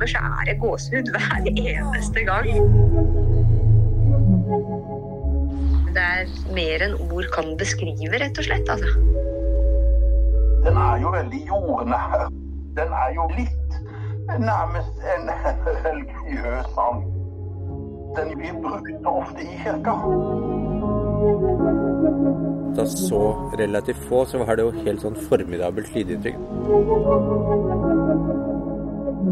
kommer, så er det gåsehud hver eneste gang. Det er mer enn ord kan beskrive, rett og slett. altså. Den er jo veldig jordnær. Den er jo litt nærmest en religiøs sang. Den blir brukt ofte i kirka. Da så relativt få, så var det jo helt sånn formidabelt lydinntrykk.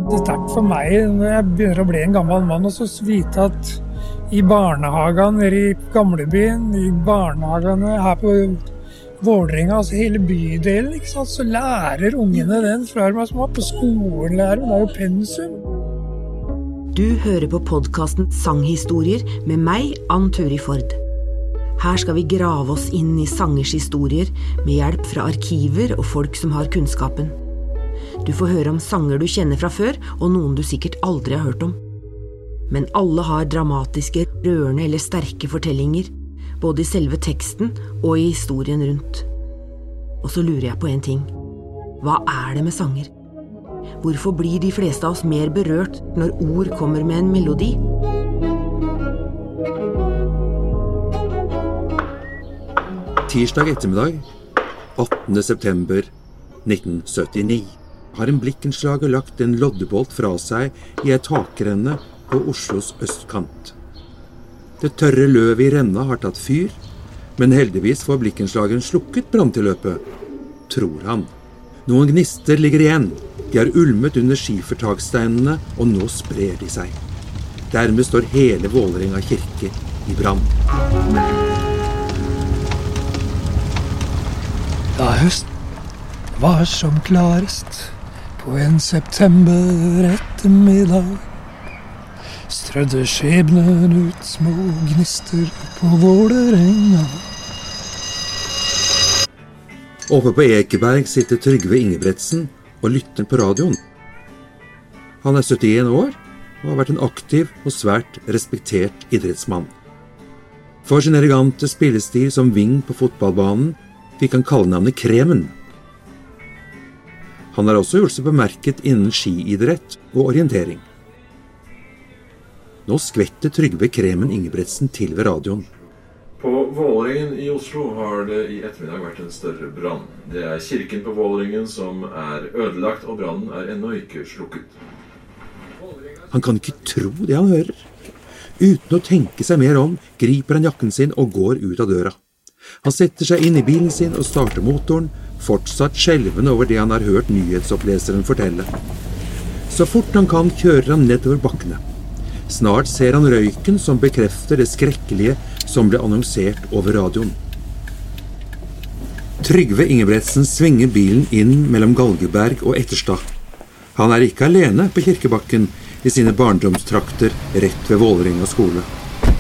Det er sterkt for meg når jeg begynner å bli en gammel mann, og så vite at i barnehagene nede i gamlebyen, i barnehagene her på Vålerenga, altså hele bydelen, ikke sant, så lærer ungene den fra de er små. På skolen lærer de, det er jo pensum. Du hører på podkasten Sanghistorier med meg, Ann Turi Ford. Her skal vi grave oss inn i sangers historier med hjelp fra arkiver og folk som har kunnskapen. Du får høre om sanger du kjenner fra før, og noen du sikkert aldri har hørt om. Men alle har dramatiske, rørende eller sterke fortellinger, både i selve teksten og i historien rundt. Og så lurer jeg på en ting. Hva er det med sanger? Hvorfor blir de fleste av oss mer berørt når ord kommer med en melodi? Tirsdag ettermiddag 18. september 1979 har en blikkenslager lagt en loddebolt fra seg i ei takrenne på Oslos østkant. Det tørre løvet i renna har tatt fyr, men heldigvis får blikkenslageren slukket branntilløpet, tror han. Noen gnister ligger igjen, de har ulmet under skifertaksteinene, og nå sprer de seg. Dermed står hele Vålerenga kirke i brann. Da høst. var som klarest på en september ettermiddag strødde skjebnen ut små gnister på Vålerenga. Oppe på Ekeberg sitter Trygve Ingebretsen og lytter på radioen. Han er 71 år og har vært en aktiv og svært respektert idrettsmann. For sin elegante spillestil som wing på fotballbanen fikk han kallenavnet Kremen. Han har også gjort seg bemerket innen skiidrett og orientering. Nå skvetter Trygve Kremen Ingebretsen til ved radioen. På Vålerengen i Oslo har det i ettermiddag vært en større brann. Det er kirken på Vålerengen som er ødelagt, og brannen er ennå ikke slukket. Han kan ikke tro det han hører. Uten å tenke seg mer om, griper han jakken sin og går ut av døra. Han setter seg inn i bilen sin og starter motoren, fortsatt skjelvende over det han har hørt nyhetsoppleseren fortelle. Så fort han kan, kjører han nedover bakkene. Snart ser han røyken som bekrefter det skrekkelige som ble annonsert over radioen. Trygve Ingebretsen svinger bilen inn mellom Galgeberg og Etterstad. Han er ikke alene på Kirkebakken i sine barndomstrakter rett ved Vålerenga skole.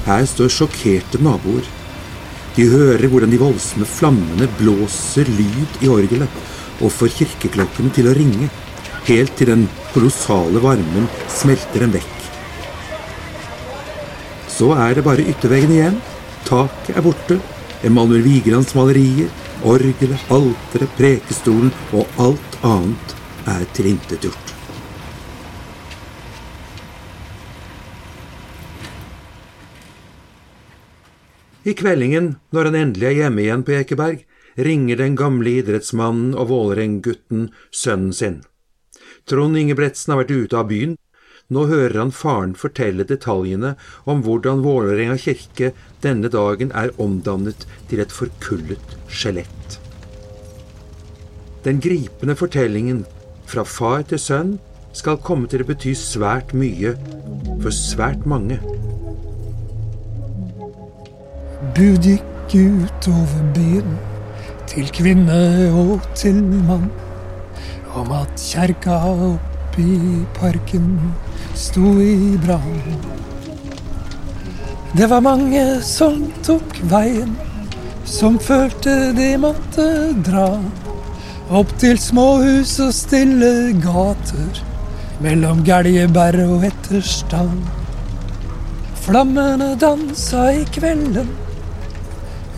Her står sjokkerte naboer. De hører hvordan de voldsomme flammene blåser lyd i orgelet og får kirkeklokkene til å ringe, helt til den kolossale varmen smelter dem vekk. Så er det bare ytterveggen igjen. Taket er borte. Emanuel Vigelands malerier, orgelet, alteret, prekestolen og alt annet er tilintetgjort. I kveldingen, når han endelig er hjemme igjen på Ekeberg, ringer den gamle idrettsmannen og Vålerengutten sønnen sin. Trond Ingebretsen har vært ute av byen. Nå hører han faren fortelle detaljene om hvordan Vålerenga kirke denne dagen er omdannet til et forkullet skjelett. Den gripende fortellingen fra far til sønn skal komme til å bety svært mye for svært mange. Bud gikk ut over byen, til kvinne og til mann, om at kjerka oppi parken sto i brann. Det var mange som tok veien, som følte de måtte dra. Opp til småhus og stille gater, mellom Geljeberg og Etterstad. Flammene dansa i kvelden,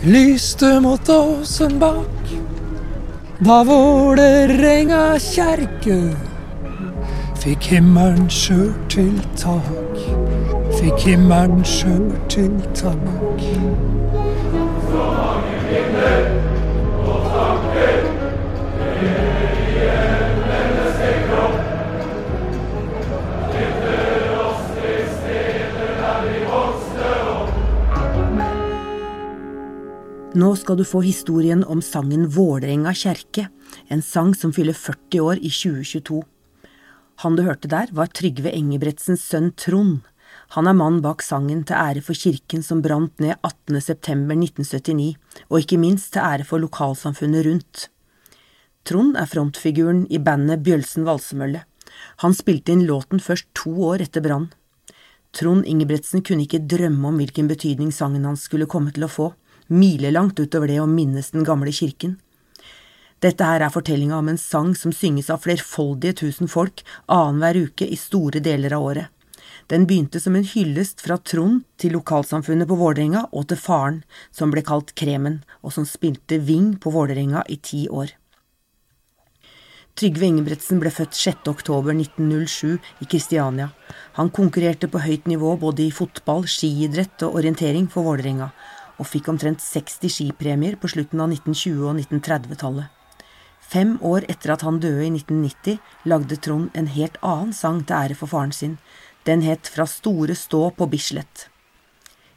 lyste mot åsen bak. Da Vålerenga kjerke Fikk himmelen sjøl til tak. Fikk himmelen sjøl til tak. Nå skal du få historien om sangen Vålerenga kjerke, en sang som fyller 40 år i 2022. Han du hørte der, var Trygve Engebretsens sønn Trond. Han er mannen bak sangen til ære for kirken som brant ned 18. september 1979, og ikke minst til ære for lokalsamfunnet rundt. Trond er frontfiguren i bandet Bjølsen Valsemølle. Han spilte inn låten først to år etter brannen. Trond Ingebretsen kunne ikke drømme om hvilken betydning sangen hans skulle komme til å få, milelangt utover det å minnes den gamle kirken. Dette her er fortellinga om en sang som synges av flerfoldige tusen folk annenhver uke i store deler av året. Den begynte som en hyllest fra Trond til lokalsamfunnet på Vålerenga og til faren, som ble kalt Kremen, og som spilte Ving på Vålerenga i ti år. Trygve Ingebretsen ble født 6. oktober 1907 i Kristiania. Han konkurrerte på høyt nivå både i fotball, skiidrett og orientering for Vålerenga, og fikk omtrent 60 skipremier på slutten av 1920- og 1930-tallet. Fem år etter at han døde i 1990, lagde Trond en helt annen sang til ære for faren sin. Den het Fra store stå på Bislett.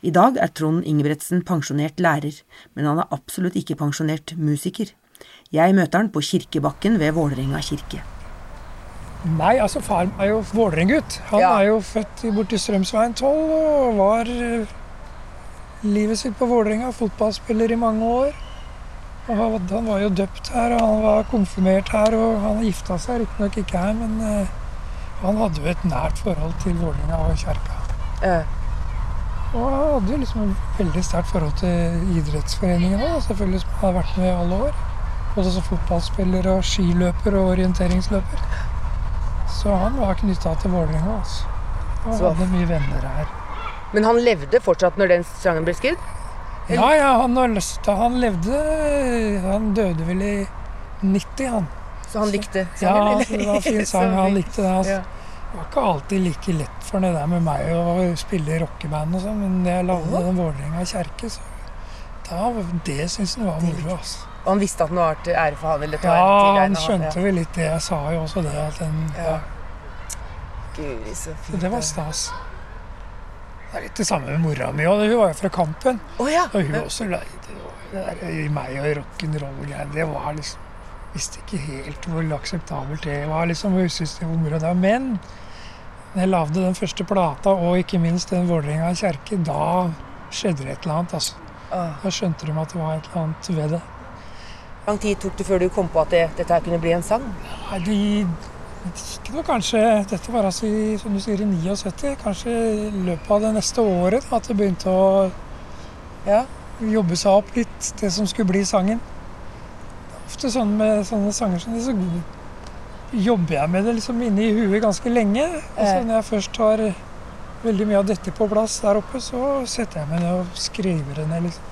I dag er Trond Ingebretsen pensjonert lærer, men han er absolutt ikke pensjonert musiker. Jeg møter han på Kirkebakken ved Vålerenga kirke. Nei, altså faren er jo Vålerenga-gutt. Han Ja. er jo født i- borti Strømsveien 12 og var eh, livet sitt på Vålerenga. Fotballspiller i mange år. Og han, var jo døpt her, og han var konfirmert her, og han gifta seg riktignok ikke her, men uh, han hadde jo et nært forhold til Vålerenga og kjerka. Og han hadde jo liksom et veldig sterkt forhold til idrettsforeningen òg, selvfølgelig, som han har vært med i alle år. Både som fotballspiller og skiløper og orienteringsløper. Så han var knytta til Vålerenga. Altså. Og Så- hadde mye venner her. Men han levde fortsatt når den sangen ble skrevet? Ja, ja, han, har lyst til- han levde Han døde vel i 90, han. Så han likte sangen? Ja, det var en fin sang. Han likte det. Altså. Ja. Det var ikke alltid like lett for det der med meg å spille i rockeband og sånn, men jeg lagde den Vålerenga kjerke, så da, det syns han var moro. Altså. Og han visste at den var til ære for han? Eller til Ja, til han ære av skjønte vel litt det. Jeg sa jo også det. At den, Ja. ja. Guri, så Så det var stas. Det er litt det samme med mora mi òg. Hun var jo fra Kampen. Oh, ja. Og hun også leide i meg og rock'n'roll-greiene. Det var liksom Visste ikke helt hvor akseptabelt det var. liksom, Hun syntes det var moro. da. Men når jeg lagde den første plata, og ikke minst den Vålerenga kjerke, da skjedde det et eller annet. altså. Da skjønte de at det var et eller annet ved det. Hvor lang tid tok det før du kom på at det, dette kunne bli en sang? Nei, de gikk noe kanskje Dette var altså i, som du sier, i 79. Kanskje i løpet av det neste året at det begynte å Ja. jobbe seg opp litt, det som skulle bli sangen. Det er Ofte sånn med sånne sanger som så jobber jeg med det liksom inne i huet ganske lenge. Og så Eh. når jeg først har veldig mye av dette på plass der oppe, så setter jeg meg ned og skriver det ned. Liksom.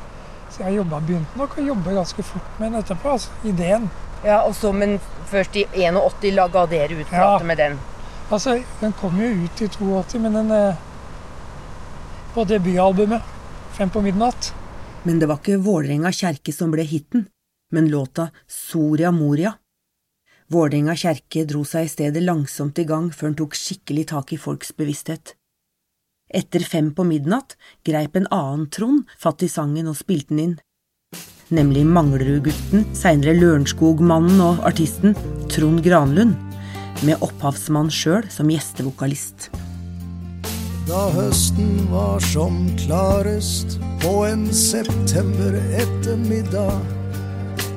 Så jeg jobbet, begynte nok å jobbe ganske fort med den etterpå. altså Ideen. Ja og så, men først i 81 la- ga dere ut plate Ja. med den. Altså, den kom jo ut i 82, men den eh, På debutalbumet, 'Fem på midnatt'. Men det var ikke Vålerenga kjerke som ble hiten, men låta Soria Moria. Vålerenga kjerke dro seg i stedet langsomt i gang før den tok skikkelig tak i folks bevissthet. Etter fem på midnatt greip en annen Trond fatt i sangen og spilte den inn. Nemlig Manglerudgutten, seinere Lørenskog-mannen og artisten Trond Granlund, med opphavsmann sjøl som gjestevokalist. Da høsten var som klarest på en september ettermiddag,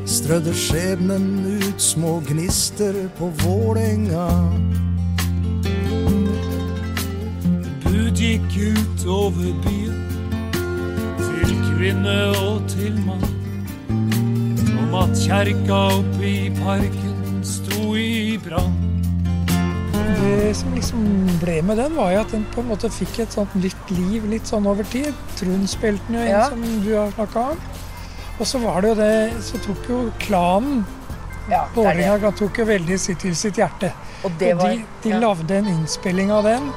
strødde skjebnen ut små gnister på Vålerenga. Bud gikk ut over byen, kvinne og til mann, om at kjerka oppe i parken sto i brann. Det som liksom ble med den, var jo at den på en måte fikk et sånt nytt liv litt sånn over tid. Trond spilte den jo inn, Ja. som du har snakka om. Og så var det jo det Så tok jo klanen Ja, det er det. Vålerenga tok jo veldig sitt til sitt hjerte. Og det Og de, de ja. lagde en innspilling av den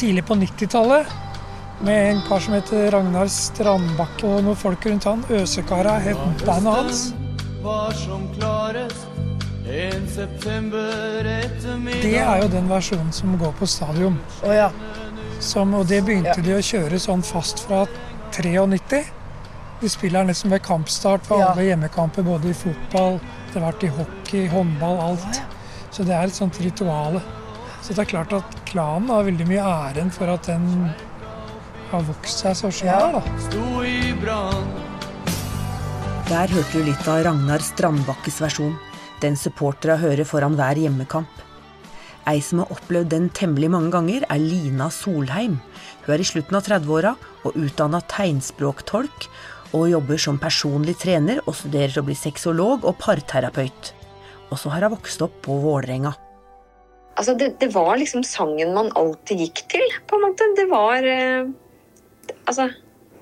tidlig på 90-tallet med en kar som heter Ragnar Strandbakke og noen folk rundt han. Øsekara het bandet hans. var som klarest en september ettermiddag. Det er jo den versjonen som går på stadion. Oh, ja. Som, og det begynte Ja. de å kjøre sånn fast fra 93. De spiller nesten ved kampstart på Ja. alle hjemmekamper, både i fotball, det har vært i hockey, håndball, alt. Så det er et sånt rituale. Så det er klart at klanen har veldig mye æren for at den har vokst seg så svær, da. Sto i brann. Der hørte du litt av Ragnar Strandbakkes versjon, den supportera hører foran hver hjemmekamp. Ei som har opplevd den temmelig mange ganger, er Lina Solheim. Hun er i slutten av 30-åra og utdanna tegnspråktolk, og jobber som personlig trener og studerer til å bli sexolog og parterapeut. Og så har hun vokst opp på Vålerenga. Altså, det, det var liksom sangen man alltid gikk til, på en måte. Det var eh, Altså,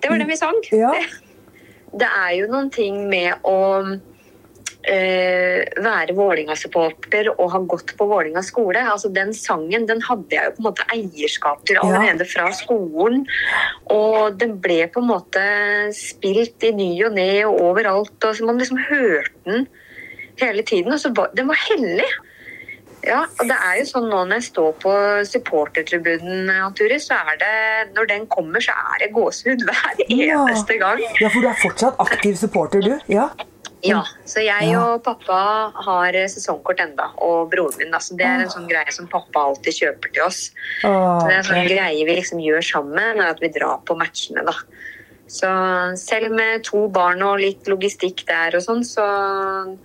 det var det vi sang. Ja. Det, det er jo noen ting med å øh, være Vålinga-supporter og ha gått på Vålinga skole. Altså, den sangen den hadde jeg jo på en måte eierskap til allerede fra skolen. Og den ble på en måte spilt i ny og ne og overalt. Og så man liksom hørte den hele tiden. Og så var, den var hellig. Ja, og det er jo sånn nå når jeg står på supportertribunen, så er det Når den kommer, så er det gåsehud hver Ja. eneste gang. Ja, for du er fortsatt aktiv supporter, du? Ja. Ja, så jeg Ja. og pappa har eh, sesongkort enda, og broren min. Altså, det er en sånn greie som pappa alltid kjøper til oss. Så det er en sånn greie vi liksom gjør sammen, er at vi drar på matchene, da. Så selv med to barn og litt logistikk der og sånn, så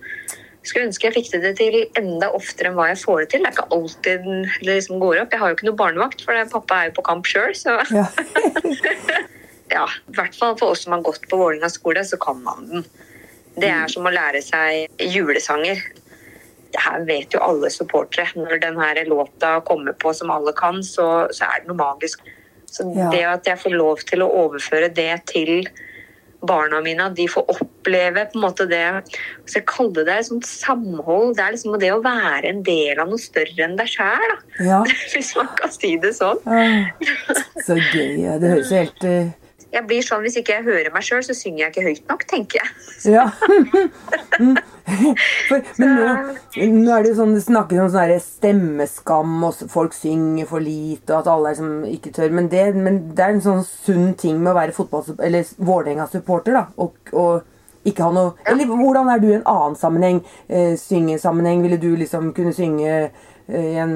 skulle ønske jeg fikk det til enda oftere enn hva jeg får det til. Det er ikke alltid det liksom går opp. Jeg har jo ikke noe barnevakt, for pappa er jo på kamp sjøl, så Ja. ja, i hvert fall for oss som har gått på Vålerenga skole, så kan man den. Det er som å lære seg julesanger. Det her vet jo alle supportere. Når denne låta kommer på som alle kan, så, så er det noe magisk. Så det at jeg får lov til å overføre det til barna mine, at de får oppleve på en måte det Så jeg kaller det et sånt samhold. Det er liksom det å være en del av noe større enn deg sjæl, ja. hvis man kan si det sånn. Ja. Så gøy. ja. Det høres helt eh, Jeg blir sånn, Hvis ikke jeg hører meg sjøl, så synger jeg ikke høyt nok, tenker jeg. Ja. For, men nå, nå er det jo sånn det snakkes om sånn stemmeskam, og folk synger for lite, og at alle er som ikke tør. Men det, men det er en sånn sunn ting med å være fotball- eller Vålerenga-supporter, da. Og, og ikke ha noe Eller hvordan er du i en annen sammenheng? Eh, syngesammenheng? Ville du liksom kunne synge i en,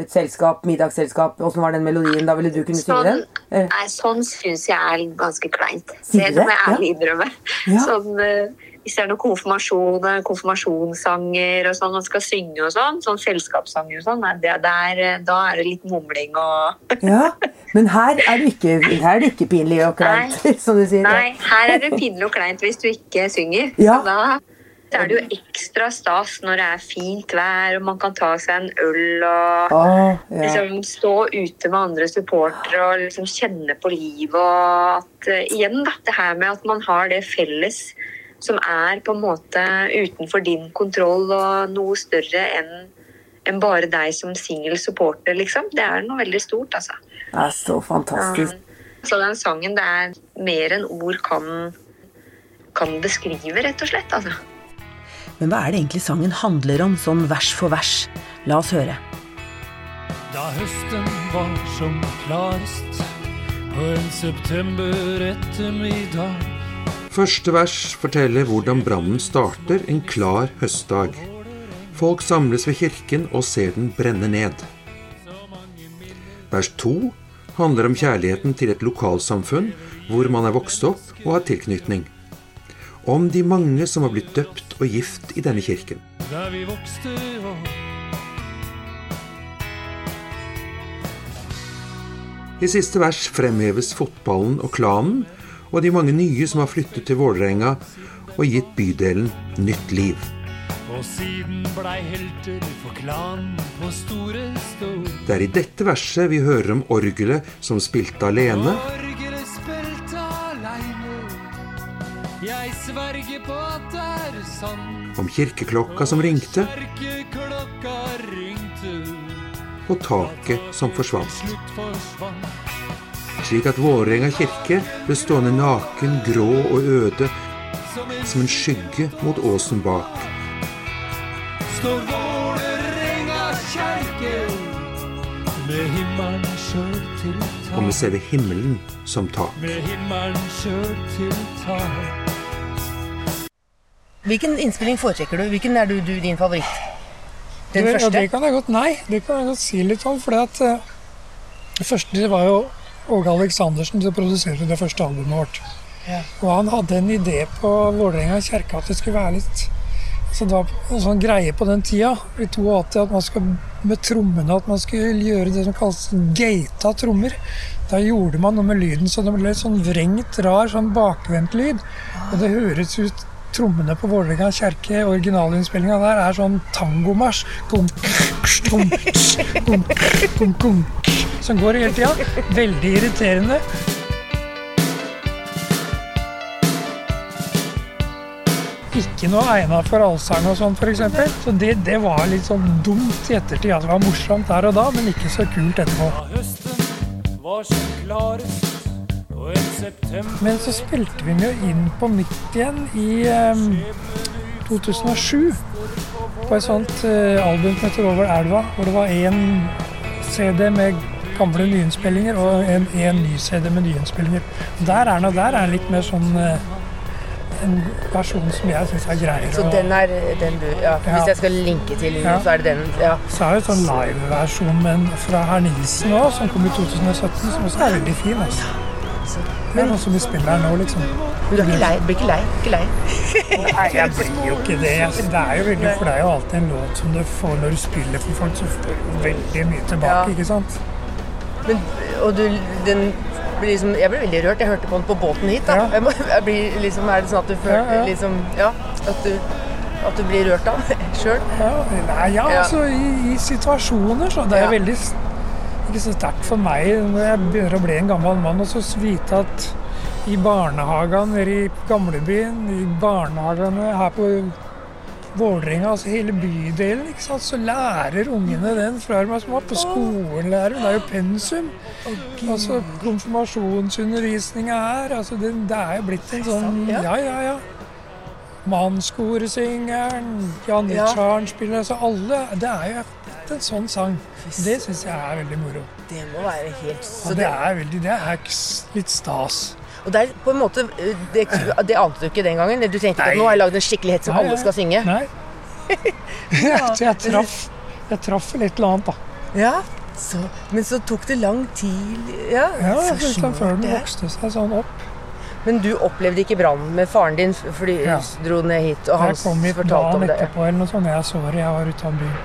et selskap, middagsselskap? Åssen var den melodien? Da ville du kunne synge Sånn, den? Eh, nei, sånn syns jeg er ganske kleint. Det må jeg ærlig innrømme. Ja. Sånn, eh, hvis det er noen konfirmasjon, eh, konfirmasjonssanger og sånn, man skal synge og sånn, sånn selskapssanger og sånn, nei, eh, da er det litt mumling og ja. Men her er det ikke, er det ikke pinlig og kleint, som du sier. Nei, her er det pinlig og kleint hvis du ikke synger. Ja. Så da da er det jo ekstra stas når det er fint vær og man kan ta seg en øl og ah, ja. liksom stå ute med andre supportere og liksom kjenne på livet. Og at uh, igjen, da, det her med at man har det felles som er på en måte utenfor din kontroll og noe større enn enn bare deg som singel supporter, liksom. Det er noe veldig stort, altså. Det er så fantastisk. Så den sangen, det er mer enn ord kan, kan beskrive, rett og slett. altså. Men hva er det egentlig sangen handler om, sånn vers for vers? La oss høre. Da høsten var som klarest på en september ettermiddag. Første vers forteller hvordan brannen starter en klar høstdag. Folk samles ved kirken og ser den brenne ned. Vers to handler om kjærligheten til et lokalsamfunn hvor man er vokst opp og har tilknytning. Om de mange som har blitt døpt og gift i denne kirken. Der vi vokste opp. I siste vers fremheves fotballen og klanen, og de mange nye som har flyttet til Vålerenga og gitt bydelen nytt liv. Og siden blei helter for klanen på store stå. Det er i dette verset vi hører om orgelet som spilte alene, om kirkeklokka som ringte, og taket som forsvant. Slik at Vålerenga kirke ble stående naken, grå og øde Som en skygge mot åsen bak. står Vålerenga kjerke med himmelen sjøl til Og med selve himmelen som tak. Med himmelen sjøl til tak. Hvilken innspilling foretrekker du? Hvilken er du, du din favoritt? Den det, første? Ja, det kan jeg godt Nei, det kan jeg godt si litt om. For det første det var jo Åge Aleksandersen som produserte det første albumet vårt. Ja. Og han hadde en idé på Vålerenga kjerke at det skulle være litt så Det var en sånn greie på den tida, i 82, at man skulle med trommene at man skulle gjøre det som kalles gata trommer. Da gjorde man noe med lyden så det ble litt sånn vrengt, rar, sånn bakvendt lyd. Og det høres ut Trommene på Vålerenga kjerke, originalinnspillinga der, er sånn tangomarsj. Som går hele tida. Veldig irriterende. Ikke noe egna for allsang og sånn, f.eks. Så det, det var litt sånn dumt i ettertid. Det var morsomt der og da, men ikke så kult etterpå. Høsten var så klarest, Men så spilte vi den jo inn på nytt igjen i um, 2007. På et sånt uh, album som heter Over elva, hvor det var én CD med gamle nyinnspillinger og en, en ny CD med nyinnspillinger. Der er den, litt mer sånn uh, en versjon som jeg syns er greiere. Så den er den du Ja, Ja. hvis jeg skal linke til, Ja. så er det den. Ja. Så er det en sånn liveversjon fra Herr Nilsen òg, som kom i 2017, som også er veldig fin. Altså. Det er noe som vi spiller her nå, liksom. Du er ikke lei? Blir ikke lei? Ikke lei? Nei, jeg blir jo ikke det. Altså, det er jo veldig, for det er jo alltid en låt som du får når du spiller for folk, så får du veldig mye tilbake, Ja. ikke sant? Men, og du, den blir liksom, jeg ble veldig rørt. Jeg hørte på den på båten hit. da. Jeg må, jeg blir liksom, er det sånn at du føler Ja, ja. liksom Ja, at du, at du blir rørt av sjøl? Ja, ja, Ja. altså i, i situasjoner så det er Ja. veldig ikke så sterkt for meg når jeg begynner å bli en gammel mann og så vite at i barnehagene nede i gamlebyen, i barnehagene her på Vålerenga, altså hele bydelen, ikke sant, så lærer ungene den fra de er små. På skolen lærer de, det er jo pensum. Altså konfirmasjonsundervisninga her, altså det, det er jo blitt en sånn Ja, ja, ja. Mannskoresingeren, janitsjaren spiller altså alle Det er jo en sånn sang. Det syns jeg er veldig moro. Det må være helt Og det er veldig Det er litt stas. Og det er på en måte eh, Det, det ante du ikke den gangen? Du tenkte ikke at nå har jeg lagd en skikkelig hit som Nei, alle skal synge? Nei. Så jeg traff Jeg traff et eller annet, da. Ja, så, men så tok det lang tid Ja, Ja, så liksom før den vokste seg sånn opp. Men du opplevde ikke brannen med faren din fordi Ja. dro ned hit, og han Jeg kom hit fortalte dagen om det? etterpå eller noe sånt. Jeg så det, jeg var ute av byen.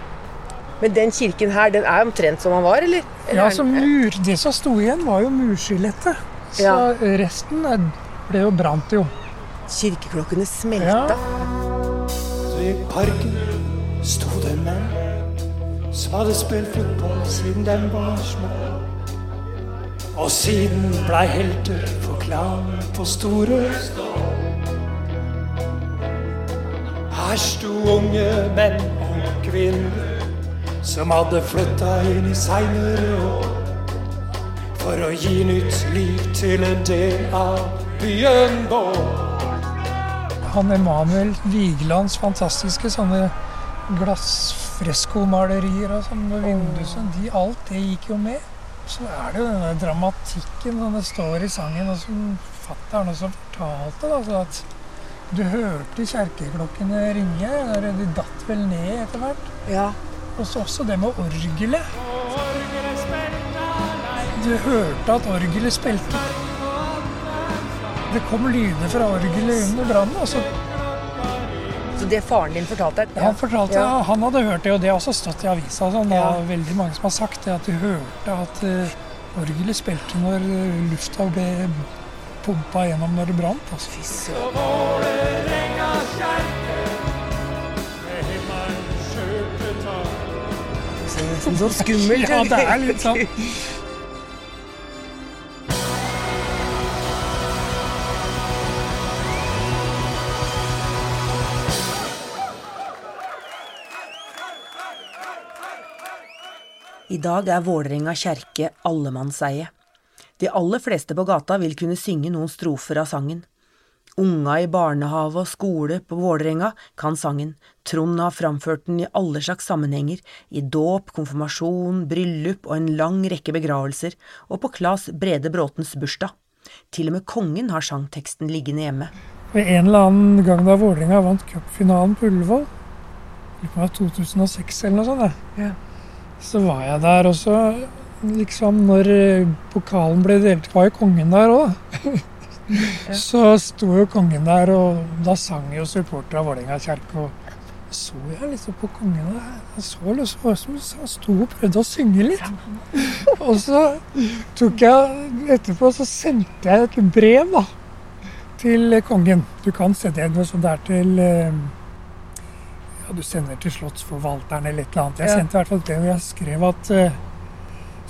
Men den kirken her, den er omtrent som han var, eller? eller Ja, altså så mur, Det som sto igjen, var jo murskjelettet. Så Ja. resten ble jo brant jo. Kirkeklokkene smelta. Så i parken sto det menn som hadde spilt fotball siden den var små. Og siden blei helter for klanen på Store Stå. Her sto unge menn og kvinner som hadde flytta inn i seinere år. For å gi nytt liv til en del av byen vår. Han Emanuel Vigelands fantastiske sånne glassfreskomalerier og sånn med vinduer sånn, de, alt det gikk jo med. Så er det jo denne dramatikken som det står i sangen, og som fatter'n også fortalte, da, så at du hørte kjerkeklokkene ringe, de datt vel ned etter hvert. Ja. Og så også det med orgelet. Du hørte at orgelet spilte. Det kom lyder fra orgelet under brannen. Altså. så det faren din fortalte deg? Han fortalte, Ja. ja. han hadde hørt det, og det har også stått i avisa. Sånn, det er veldig mange som har sagt det, at du hørte at uh, orgelet spilte når eh, lufta ble pumpa gjennom når det brant. Altså. Fy det høres nesten sånn skummelt ut. ja, det er litt sånn. I dag er Vålerenga kjerke allemannseie. De aller fleste på gata vil kunne synge noen strofer av sangen. Unga i barnehage og skole på Vålerenga kan sangen. Trond har framført den i alle slags sammenhenger, i dåp, konfirmasjon, bryllup og en lang rekke begravelser, og på Claes Brede Bråtens bursdag. Til og med kongen har sangteksten liggende hjemme. Ved en eller annen gang da Vålerenga vant cupfinalen på Ullevål, det var 2006 eller noe sånt, Ja. så var jeg der også. Liksom når eh, pokalen ble delt, var jo kongen der òg. Så sto jo kongen der, og da sang jo supportere av Vålerenga kjerke. Og så jeg liksom på kongen og Jeg så liksom han sto og prøvde å synge litt. Og så tok jeg etterpå så sendte jeg et brev da, til kongen. Du kan sende noe sånt der til eh, ja, Du sender til slottsforvalteren eller et eller annet. Jeg Ja. sendte i hvert fall det, og jeg skrev at eh,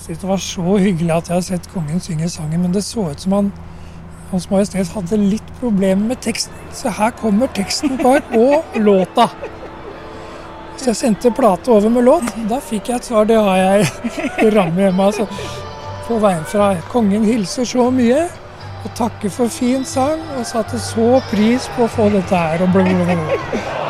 det var så hyggelig at jeg har sett kongen synge sangen, men det så ut som han Hans Majestet hadde litt problemer med teksten, så her kommer teksten på og låta. Så jeg sendte plate over med låt. Da fikk jeg et svar. Det har jeg ramme hjemme. Altså. På veien fra kongen hilser så mye og takker for fin sang og satte så pris på å få dette her. og blablabla.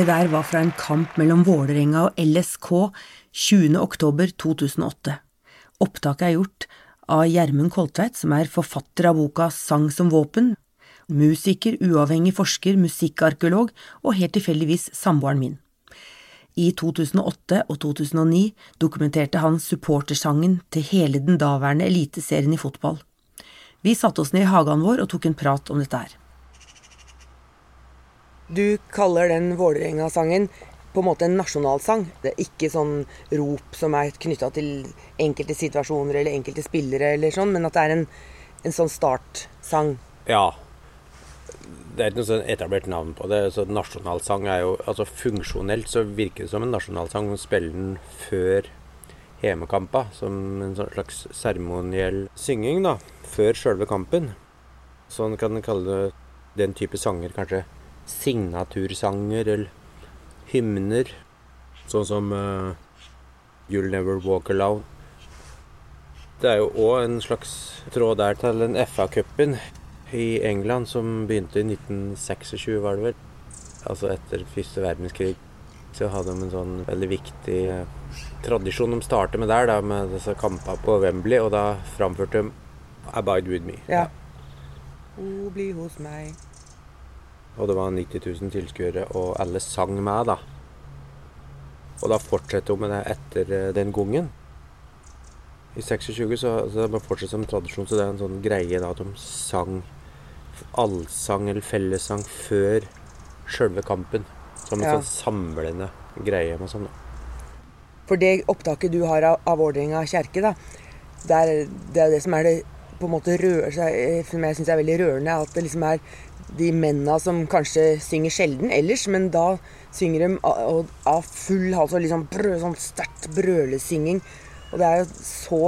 Det der var fra en kamp mellom Vålerenga og LSK 20.10.2008. Opptaket er gjort av Gjermund Koltveit, som er forfatter av boka Sang som våpen, musiker, uavhengig forsker, musikkarkeolog og helt tilfeldigvis samboeren min. I 2008 og 2009 dokumenterte han supportersangen til hele den daværende eliteserien i fotball. Vi satte oss ned i hagen vår og tok en prat om dette her. Du kaller den Vålerenga-sangen på en måte en nasjonalsang. Det er ikke sånn rop som er knytta til enkelte situasjoner eller enkelte spillere, eller sånn, men at det er en, en sånn startsang. Ja. Det er ikke noe sånn etablert navn på det. Så nasjonalsang er jo altså Funksjonelt så virker det som en nasjonalsang. Man spiller den før hjemmekampa, som en slags seremoniell synging, da. Før sjølve kampen. Sånn kan en kalle den type sanger kanskje signatursanger eller hymner. Sånn som uh, You'll Never Walk Alone. Det er jo òg en slags tråd der til den FA-cupen i England som begynte i 1926, var det vel. Altså etter første verdenskrig. Så hadde de en sånn veldig viktig uh, tradisjon de startet med der, da, med disse kampene på Wembley. Og da framførte de 'Abide With Me'. Ja. O, bli hos meg. Og det var 90 000 tilskuere, og alle sang med, da. Og da fortsetter hun med det etter eh, den gangen. I 26 så, så det fortsatt som tradisjon, så det er en sånn greie da at de sang allsang eller fellessang før sjølve kampen. Som en Ja. sånn samlende greie. Med sånn. For det opptaket du har av, av Vålerenga kjerke, da, det er, det er det som er det på en måte rører seg, eh, som jeg syns er veldig rørende, at det liksom er de mennene som kanskje synger sjelden ellers, men da synger de av, full hals og liksom brø, sånn sterkt brølesynging. Og det er jo så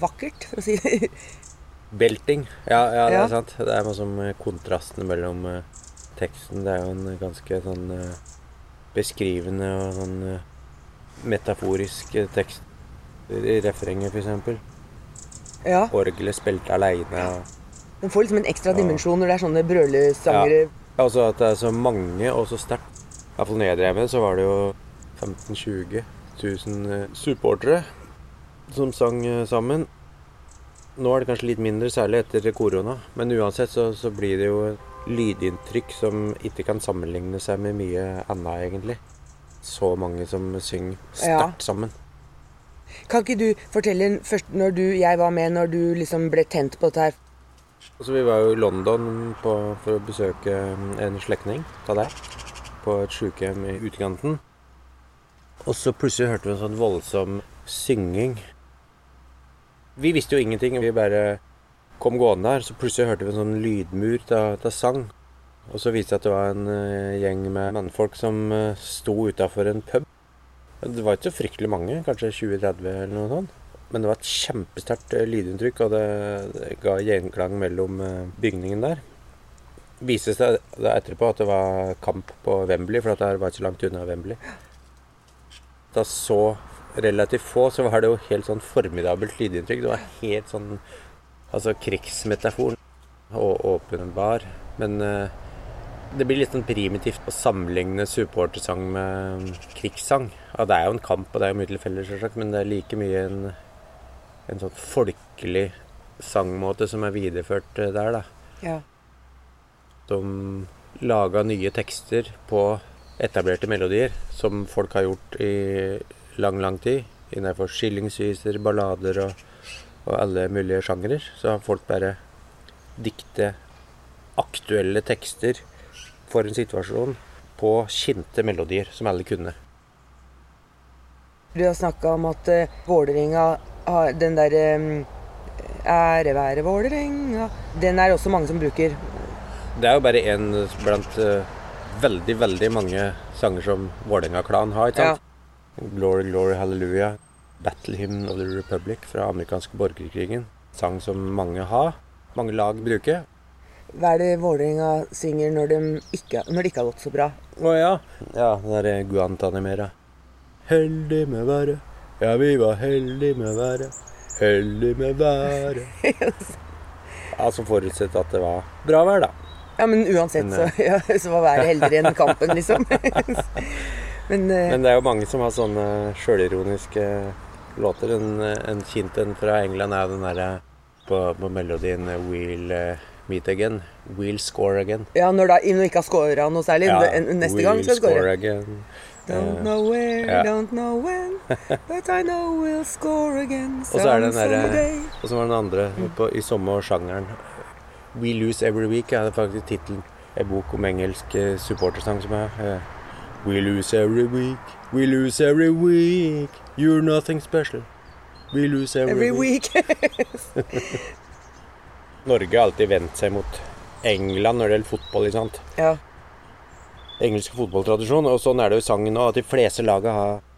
vakkert, for å si det. Belting. Ja, ja, det Ja. er sant. Det er noe som kontrasten kontrastene mellom eh, teksten. Det er jo en ganske sånn eh, beskrivende og sånn eh, metaforisk eh, tekst. I refrenget, f.eks. Ja. Orgelet spilte aleine. Den får liksom en ekstra dimensjon når det er sånne brølesangere. Ja, altså at det er så mange og så sterkt. Iallfall når jeg drev med det, så var det jo 15 000-20 000 eh, supportere som sang eh, sammen. Nå er det kanskje litt mindre, særlig etter korona. Men uansett så, så blir det jo lydinntrykk som ikke kan sammenligne seg med mye annet, egentlig. Så mange som synger Ja. sterkt sammen. Kan ikke du fortelle først når du, jeg var med, når du liksom ble tent på dette her? Så vi var jo i London på, for å besøke en slektning av deg. På et sykehjem i utkanten. Og så plutselig hørte vi en sånn voldsom synging. Vi visste jo ingenting. Vi bare kom gående der. Så plutselig hørte vi en sånn lydmur av sang. Og så viste det seg at det var en eh, gjeng med mannfolk som eh, sto utafor en pub. Det var ikke så fryktelig mange, kanskje 20-30 eller noe sånt. Men det var et kjempesterkt eh, lydinntrykk, og det, ga gjenklang mellom eh, bygningen der. Viste seg etterpå at det var kamp på Wembley, for det var ikke langt unna Wembley. Da så relativt få, så var det jo helt sånn formidabelt lydinntrykk. Det var helt sånn altså krigsmetafor og åpenbar. Men eh, det blir litt sånn primitivt å sammenligne supportersang med krigssang. Ja, det er jo en kamp, og det er jo mye til felles, men det er like mye en, en sånn folkelig sangmåte som er videreført eh, der, da. Ja. De laga nye tekster på etablerte melodier, som folk har gjort i lang, lang tid. Innenfor skillingsviser, ballader og, og alle mulige sjangere. Så har folk bare dikte aktuelle tekster for en situasjon på kjente melodier som alle kunne. Du har snakka om at uh, Vålerenga den derre Ære være Vålerenga Den er også mange som bruker. Det er jo bare én blant eh, veldig, veldig mange sanger som Vålerenga-klanen har. ikke sant? Glory, glory, hallelujah. Battle Hymn of the Republic fra amerikanske borgerkrigen. Sang som mange har. Mange lag bruker. Hva er det Vålerenga synger når, de ikke, når det ikke har gått så bra? Å ja. Ja, den derre Guantanimera. Heldig med været. Ja, vi var heldige med været. Heldige med været. ja, Som forutsett at det var bra vær, da. Ja, men uansett så, ja, så var været heldigere enn kampen, liksom. men, uh, Men det er jo mange som har sånne sjølironiske låter. En, en kjent en fra England er den derre på, på melodien 'We'll eh, meet again'. 'We'll score again'. ja, når, da, når ikke har scora noe særlig. Ja, neste gang skal we'll jeg score. score again. Don't Eh, know where, ja. don't know when, but I know we'll score again Og så er det den. Og så var den andre Mm. på, i samme sjangeren. 'We Lose Every Week' er faktisk tittelen. En bok om engelsk eh, supportersang som er eh, We lose every week, we lose every week. You're nothing special. We lose every, Every week. week. Norge har alltid vendt seg mot England når det gjelder fotball. ikke sant? ja. Engelsk fotballtradisjon. Og sånn er det jo i sangen nå, at de fleste laga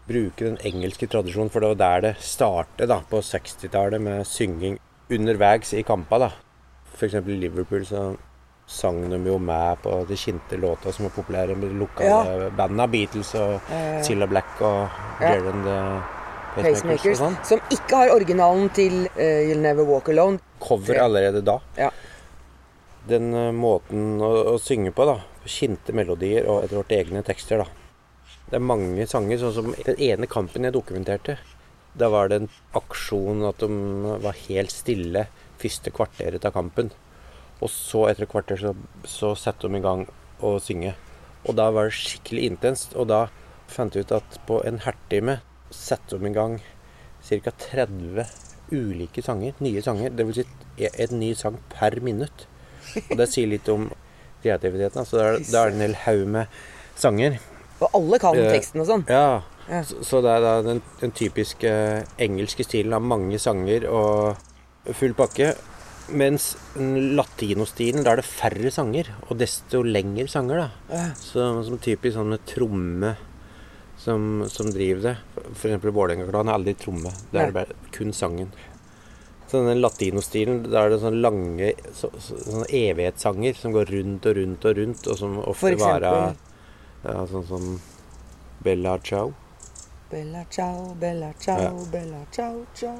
bruker den engelske tradisjonen, for det var der det startet da, på 60-tallet med synging underveis i kampa. F.eks. i Liverpool så sang de jo med på de kjente låta som var populære med de lokale banda. Beatles og Eh, Cilla Black og Ja. The Pacemakers og Pacemakers. sånn. Som ikke har originalen til uh, You'll Never Walk Alone. Cover allerede da. Ja. Den eh, måten å, å synge på, da. Kjente melodier og etter hvert egne tekster, da. Det er mange sanger, sånn som den ene kampen jeg dokumenterte. Da var det en aksjon at de var helt stille første kvarteret av kampen. Og så, etter et kvarter, så, så satte de i gang å synge. Og da var det skikkelig intenst. Og da fant jeg ut at på en halvtime satte de i gang ca. 30 ulike sanger. Nye sanger. Vil si en ny sang per minutt. Og det sier litt om kreativiteten. Altså, det, er, det en hel haug med sanger. Og alle kan Eh, teksten og sånn. Ja. Ja. Så, så det er da den, den typiske engelske stilen av mange sanger og full pakke. Mens latinostilen, da er det færre sanger, og desto lengre sanger, da. Ja. Så, som typisk sånn med tromme som, som driver det. Eksempel Vålerenga-klanen er aldri tromme. Det er det bare kun sangen. Så denne latinostilen, da er det sånne lange så, så, sånne evighetssanger som går rundt og rundt og rundt, og som ofte varer ja, Sånn som Bella Ciao. Bella ciao, bella ciao, ja. bella ciao, ciao.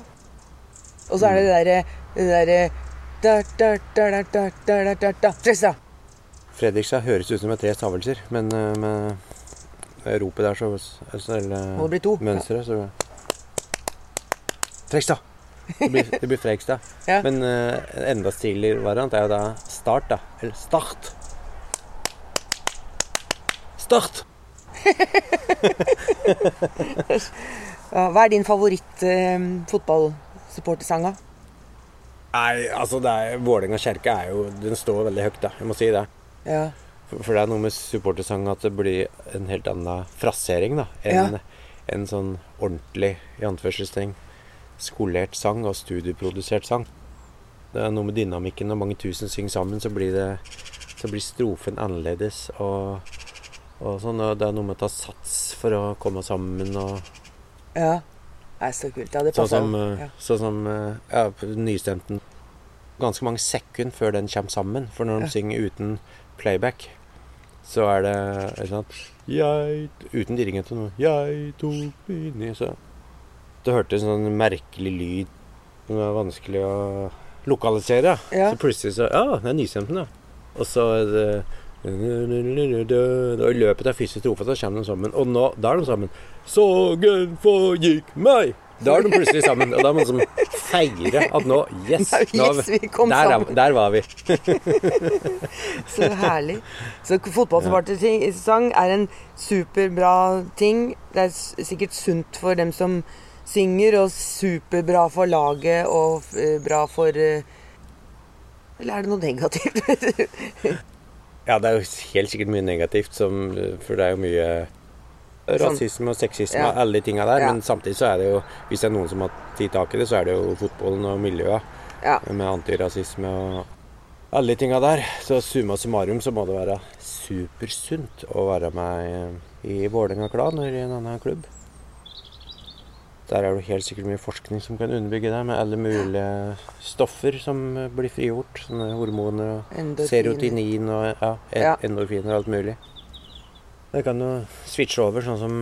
Og så er det mm. det derre det derre da, da, da, da, da, da, da, da. Fredrikstad. Fredrikstad høres ut som med tre stavelser, men eh, med eh, ropet der så, så Må det bli to. Mønsteret, ja. så Fredrikstad! Det blir, det blir Frekstad. Ja. Men uh, en enda stiligere variant er jo da Start, da. Eller Start. Start! Ja, hva er din favoritt eh, da? Nei, altså det er Vålerenga kjerke er jo Den står veldig høyt, da. Jeg må si det. Ja. For, for det er noe med supportersang at det blir en helt annen frasering da, enn Ja. en sånn ordentlig, i anførselstegn, skolert sang og studieprodusert sang. Det er noe med dynamikken når mange tusen synger sammen, så blir, det, så blir strofen annerledes. Og, og sånn, og det er noe med å ta sats for å komme sammen. og ja. Det er så kult. Ja, det Sånn som, eh, ja. sånn som eh, ja, nystemten. Ganske mange sekunder før den kommer sammen. For når de Ja. synger uten playback, så er det ikke sant? Jeg, Uten dirigent og noe. Jeg tok min så Det hørtes en sånn merkelig lyd som var vanskelig å lokalisere. Ja. Så plutselig så Ja, det er Nysenten, ja. Og så det og I løpet av første strofe så kommer de sammen. Og nå, da er de sammen. Sorgen forgikk meg! Da er de plutselig sammen. Og da må man liksom feire at nå Yes! Nå, Yes, vi kom der, er- sammen. Der var vi. Så herlig. Så fotballsupportersang er en superbra ting. Det er sikkert sunt for dem som synger, og superbra for laget og eh, bra for eh, Eller er det noe negativt? Ja, det er jo helt sikkert mye negativt, som, for det er jo mye rasisme og sexisme Ja. og alle de tinga der. Ja. Men samtidig så er det jo, hvis det er noen som har tatt tak i det, så er det jo fotballen og miljøet. Ja. Med antirasisme og alle de tinga der. Så summa summarum så må det være supersunt å være med i Vålerenga-klan eller i en annen klubb. Der er det helt sikkert mye forskning som kan underbygge det, med alle mulige stoffer som blir frigjort. Sånne hormoner og Endorfiner. serotinin og ja, e- Ja. endorfiner og alt mulig. Det kan jo switche over, sånn som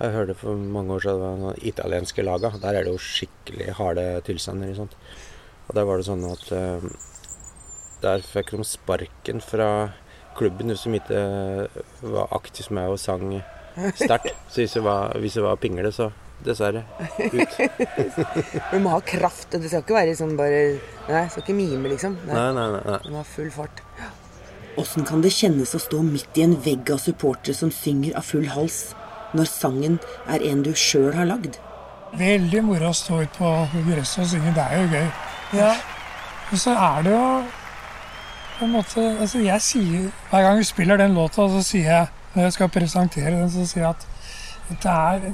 jeg hørte for mange år siden, det var noen italienske laga. Der er det jo skikkelig harde tilstander. Og der var det sånn at eh, Der fikk de sparken fra klubben de ikke var aktive som meg og sang sterkt. Så hvis det var, hvis det var pingle, så dessverre ut. Du må ha kraft. Det skal ikke være sånn bare Nei, skal ikke mime, liksom. Nei, nei, nei. nei. Du må ha full fart. Åssen kan det kjennes å stå midt i en vegg av supportere som synger av full hals, når sangen er en du sjøl har lagd? Veldig moro å stå ute på gresset og synge. Det er jo gøy. Ja. Og så er det jo på en måte altså jeg sier, Hver gang vi spiller den låta, så sier jeg når jeg skal presentere den, så sier jeg at det er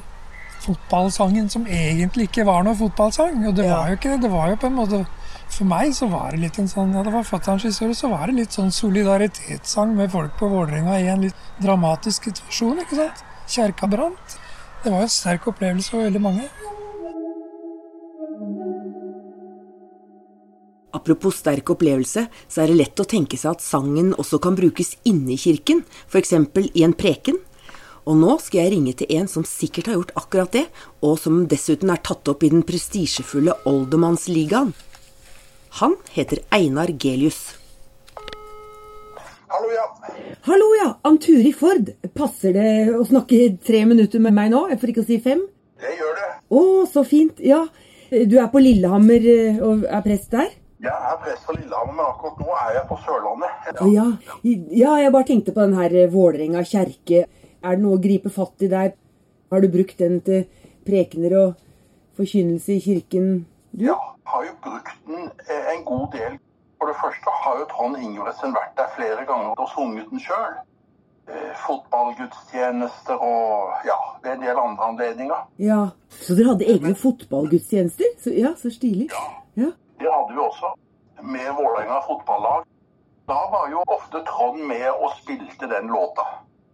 fotballsangen som egentlig ikke var noe fotballsang. Og det var jo ikke det. Det var jo på en måte For meg så var det litt en sånn Ja, det var fatterens historie. Så var det litt sånn solidaritetssang med folk på Vålerenga i en litt dramatisk situasjon, ikke sant? Kjerka brant. Det var jo en sterk opplevelse for veldig mange. Apropos sterk opplevelse, så er det lett å tenke seg at sangen også kan brukes inne i kirken, f.eks. i en preken. Og nå skal jeg ringe til en som sikkert har gjort akkurat det, og som dessuten er tatt opp i den prestisjefulle Oldermannsligaen. Han heter Einar Gelius. Hallo, ja. Hallo, ja. Anturi Ford. Passer det å snakke tre minutter med meg nå, for ikke å si fem? Det gjør det. Å, så fint. Ja. Du er på Lillehammer eh, og er prest der? Jeg er prest på Lillehammer, men akkurat nå er jeg på Sørlandet. Ja, Ja. ja, jeg bare tenkte på den her eh, Vålerenga kjerke. Er det noe å gripe fatt i der? Har du brukt den til prekener og forkynnelse i kirken? Ja, har jo brukt den eh, en god del. For det første har jo Trond Ingebrigtsen vært der flere ganger og sunget den sjøl. Fotballgudstjenester og ja, ved en del andre anledninger. Ja. Så dere hadde egne fotballgudstjenester? Så, ja, så stilig. Ja. Det hadde vi også med Vålerenga fotballag. Da var jo ofte Trond med og spilte den låta.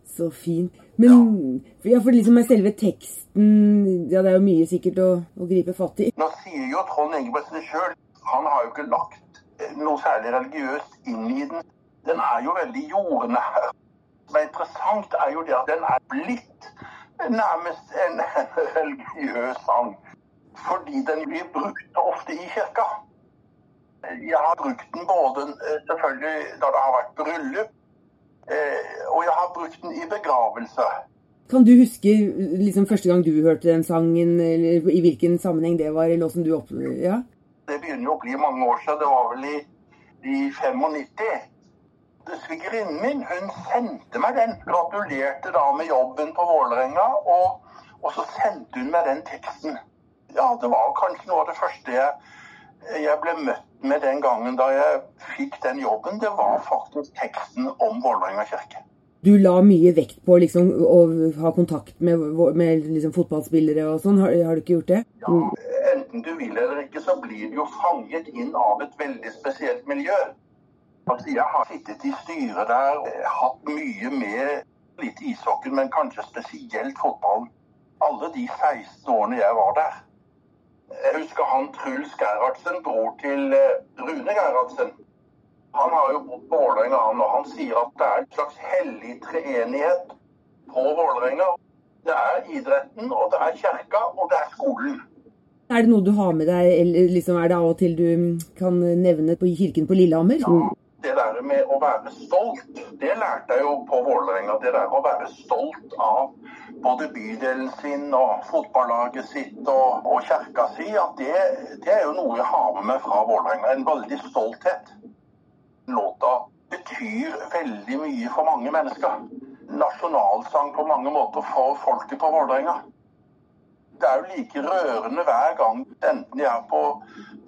Så fint. Men ja, for liksom med selve teksten Ja, det er jo mye sikkert å, å gripe fatt i. Nå sier jo Trond Engebretsen sjøl han har jo ikke lagt eh, noe særlig religiøst inn i den. Den er jo veldig jordnær. Men er interessant, er jo det at den er blitt nærmest en religiøs sang. Fordi den blir brukt ofte i kirka. Jeg har brukt den både eh, selvfølgelig da det har vært bryllup, og jeg har brukt den i begravelse. Kan du huske liksom første gang du hørte den sangen, eller i hvilken sammenheng det var? eller hvordan du opp... Ja? Det begynner jo å bli mange år siden. Det var vel i, i 95. Svigerinnen min hun sendte meg den. Gratulerte da med jobben på Vålerenga. Og, og så sendte hun meg den teksten. Ja, det var kanskje noe av det første jeg, jeg ble møtt med den gangen da jeg fikk den jobben. Det var faktisk teksten om Vålerenga kirke. Du la mye vekt på liksom, å ha kontakt med, med liksom, fotballspillere og sånn. Har, har, du ikke gjort det? Ja, Enten du vil eller ikke, så blir du jo fanget inn av et veldig spesielt miljø. Altså, jeg har sittet i styret der, hatt mye med litt ishockey, men kanskje spesielt fotballen. Alle de 16 årene jeg var der. Jeg husker han Truls Gerhardsen, bror til Rune Gerhardsen. Han har jo bodd på Vålerenga, han, og han sier at det er en slags hellig treenighet på Vålerenga. Det er idretten, og det er kirka, og det er skolen. Er det noe du har med deg, eller liksom er det av og til du kan nevne på kirken på Lillehammer? Ja, det der med å være stolt, det lærte jeg jo på Vålerenga. Det der å være stolt av både bydelen sin og fotballaget sitt og, og kirka si, at det, det er jo noe jeg har med meg fra Vålerenga. En veldig stolthet. Låta betyr veldig mye for mange mennesker. Nasjonalsang på mange måter for folket på Vålerenga. Det er jo like rørende hver gang, enten de er på,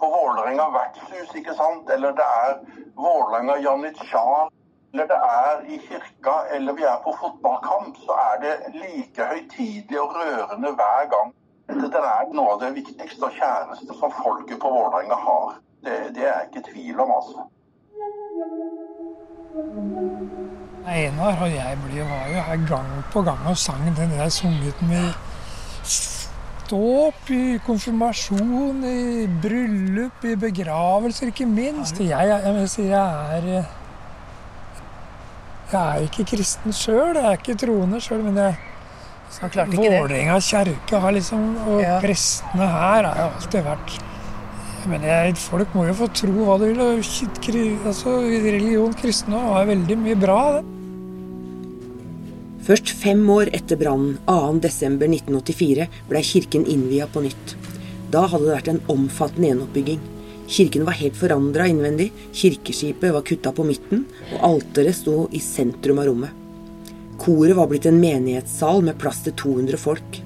på Vålerenga vertshus, ikke sant, eller det er Vålerenga janitsjar, eller det er i kirka, eller vi er på fotballkamp, så er det like høytidelig og rørende hver gang. Det er noe av det viktigste og kjæreste som folket på Vålerenga har. Det, det er jeg ikke tvil om, altså. Einar og jeg ble, var jo her gang på gang og sang den der sunget med dåp, i konfirmasjon, i bryllup, i begravelser, ikke minst. Jeg, jeg, jeg, er Jeg er ikke kristen sjøl, jeg er ikke troende sjøl, men jeg Vålerenga kjerke har liksom, og Ja. prestene her har jo alltid vært Men jeg, folk må jo få tro hva de vil. Altså, religion, kristne, har veldig mye bra. Det. Først fem år etter brannen 2.12.1984 blei kirken innvia på nytt. Da hadde det vært en omfattende gjenoppbygging. Kirken var helt forandra innvendig, kirkeskipet var kutta på midten, og alteret sto i sentrum av rommet. Koret var blitt en menighetssal med plass til 200 folk.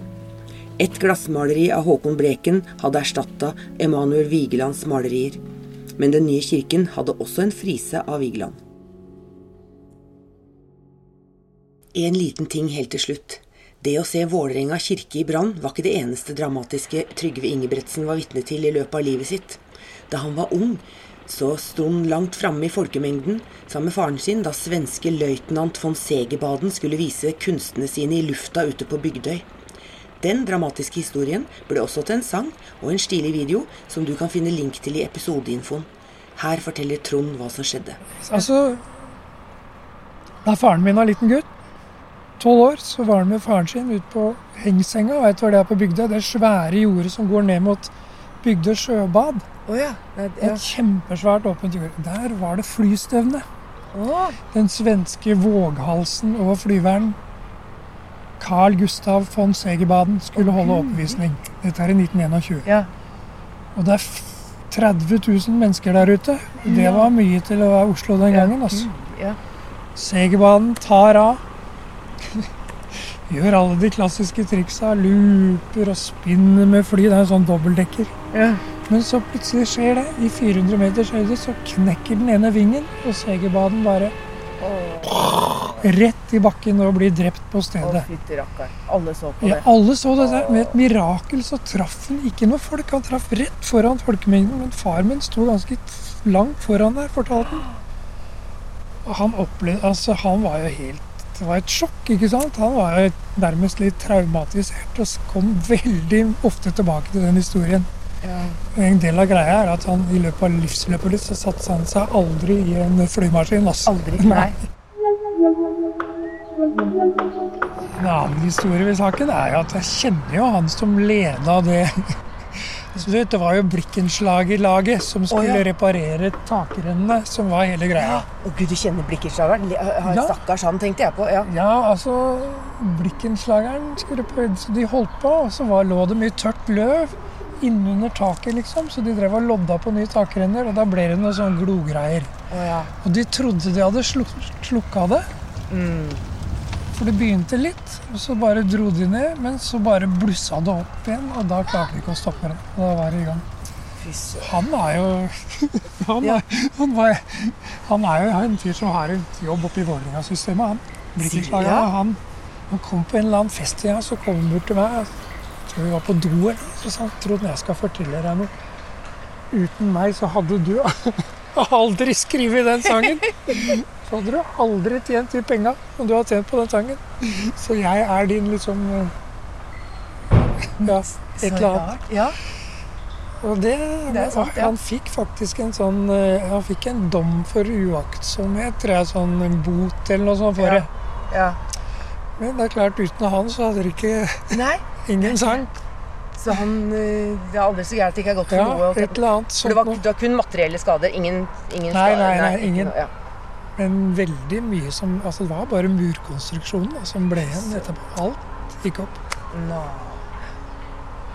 Et glassmaleri av Håkon Bleken hadde erstatta Emanuel Vigelands malerier. Men den nye kirken hadde også en frise av Vigeland. En liten ting helt til slutt. Det å se Vålerenga kirke i brann var ikke det eneste dramatiske Trygve Ingebretsen var vitne til i løpet av livet sitt. Da han var ung, så sto han langt framme i folkemengden sammen med faren sin da svenske løytnant von Segerbaden skulle vise kunstene sine i lufta ute på Bygdøy. Den dramatiske historien ble også til en sang og en stilig video som du kan finne link til i episodeinfoen. Her forteller Trond hva som skjedde. Altså, da faren min var liten gutt, tolv år, så var han med faren sin ut på hengsenga. Vet du hva det er på Bygdøy? Det er svære jordet som går ned mot Bygdøy sjøbad. Oh, ja. Det, ja. Et kjempesvært åpent jord. Der var det flystevne. Oh. Den svenske våghalsen og flyveren Carl Gustav von Segerbaden skulle holde oppvisning. Dette er i 1921. ja. Og det er 30 000 mennesker der ute. Det var mye til å være Oslo den gangen. altså. ja. Segerbanen tar av. Gjør alle de klassiske triksa. Looper og spinner med fly. Det er en sånn dobbeltdekker. ja. Men så plutselig skjer det. I 400 meters høyde så knekker den ene vingen, og Segerbaden bare rett i bakken og blir drept på stedet. Alle så på Ja, det. alle så det der. Med et mirakel så traff han ikke noe folk. Han traff rett foran folkemengden, men far min sto ganske langt foran der, fortalte han. Han opplevde Altså, han var jo helt Det var et sjokk, ikke sant? Han var nærmest litt traumatisert og kom veldig ofte tilbake til den historien. Ja. En del av greia er at han i løpet av livsløpet ditt så satte han seg aldri i en flymaskin. Altså. Aldri. Nei. En annen historie ved saken er at jeg kjenner jo han som leda det Så vet, Det var jo Blikkenslagerlaget som skulle oh, ja. reparere takrennene, som var hele greia. Å gud, du kjenner blikkenslageren? Ja. Stakkars han, tenkte jeg på. Ja. Ja, altså Blikkenslageren skulle prøve, så De holdt på, og så var, lå det mye tørt løv innunder taket, liksom. Så de drev og lodda på nye takrenner, og da ble det noe sånn glogreier. Oh, ja. Og de trodde de hadde sluk slukka det. For det begynte litt, og så bare dro de ned, men så bare blussa det opp igjen, og da klarte vi ikke å stoppe det. Og da var det i gang. Han er jo han, er, han, var, han er jo en fyr som har en jobb oppe i Vålerenga-systemet, han. Blikkenslager. Ja. Han, han kom på en eller annen fest igjen, så kom han bort til meg. Jeg tror vi var på do eller så sa han trodde jeg skal fortelle deg noe. Uten meg så hadde du aldri skrevet den sangen. Så hadde du aldri tjent de penga som du har tjent på den sangen. Så jeg er din liksom eh, Ja, et eller annet. Ja. Og det, Det sant, ja. Han fikk faktisk en sånn eh, Han fikk en dom for uaktsomhet, tror jeg. Sånn en bot eller noe sånt for det. ja. Men det er klart, uten han så hadde det ikke Nei, ingen sang. så han eh, Det er aldri så gærent det ikke er godt for Ja, noe. et eller annet For det var, det var kun materielle skader. Ingen, ingen Nei, skader. nei, nei, nei ingen. noe- Ja. Men veldig mye som Altså, det var bare murkonstruksjonen da, som ble igjen etterpå. Alt gikk opp. Nå.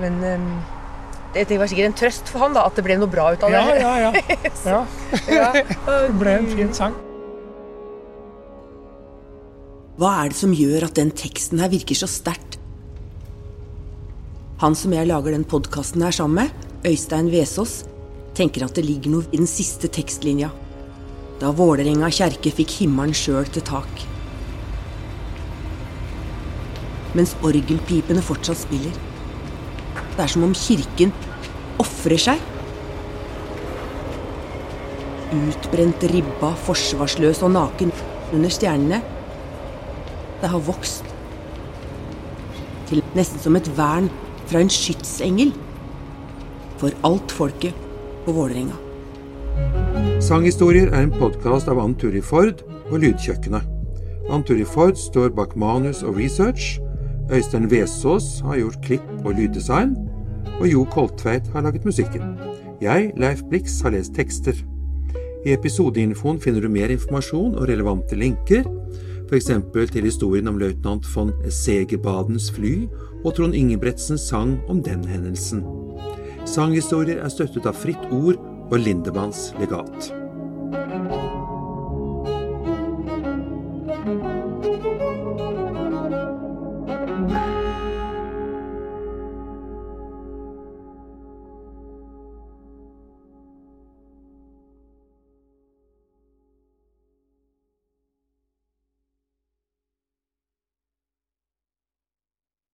Men um, det, det var sikkert en trøst for han da, at det ble noe bra ut av det. Ja, ja, ja. ja. Ja. Det ble en fin sang. Hva er det som gjør at den teksten her virker så sterkt? Han som jeg lager den podkasten her sammen med, Øystein Vesaas, tenker at det ligger noe i den siste tekstlinja. Da Vålerenga kjerke fikk himmelen sjøl til tak. Mens orgelpipene fortsatt spiller. Det er som om kirken ofrer seg. Utbrent, ribba, forsvarsløs og naken under stjernene det har vokst til nesten som et vern fra en skytsengel for alt folket på Vålerenga. Sanghistorier er en podkast av Ann Turi Ford og Lydkjøkkenet. Ann Turi Ford står bak manus og research. Øystein Vesaas har gjort klipp og lyddesign. Og Jo Koltveit har laget musikken. Jeg, Leif Blix, har lest tekster. I episodeinfoen finner du mer informasjon og relevante linker, f.eks. til historien om løytnant von Segerbadens fly og Trond Ingebretsens sang om den hendelsen. Sanghistorier er støttet av Fritt Ord og Lindemanns legat.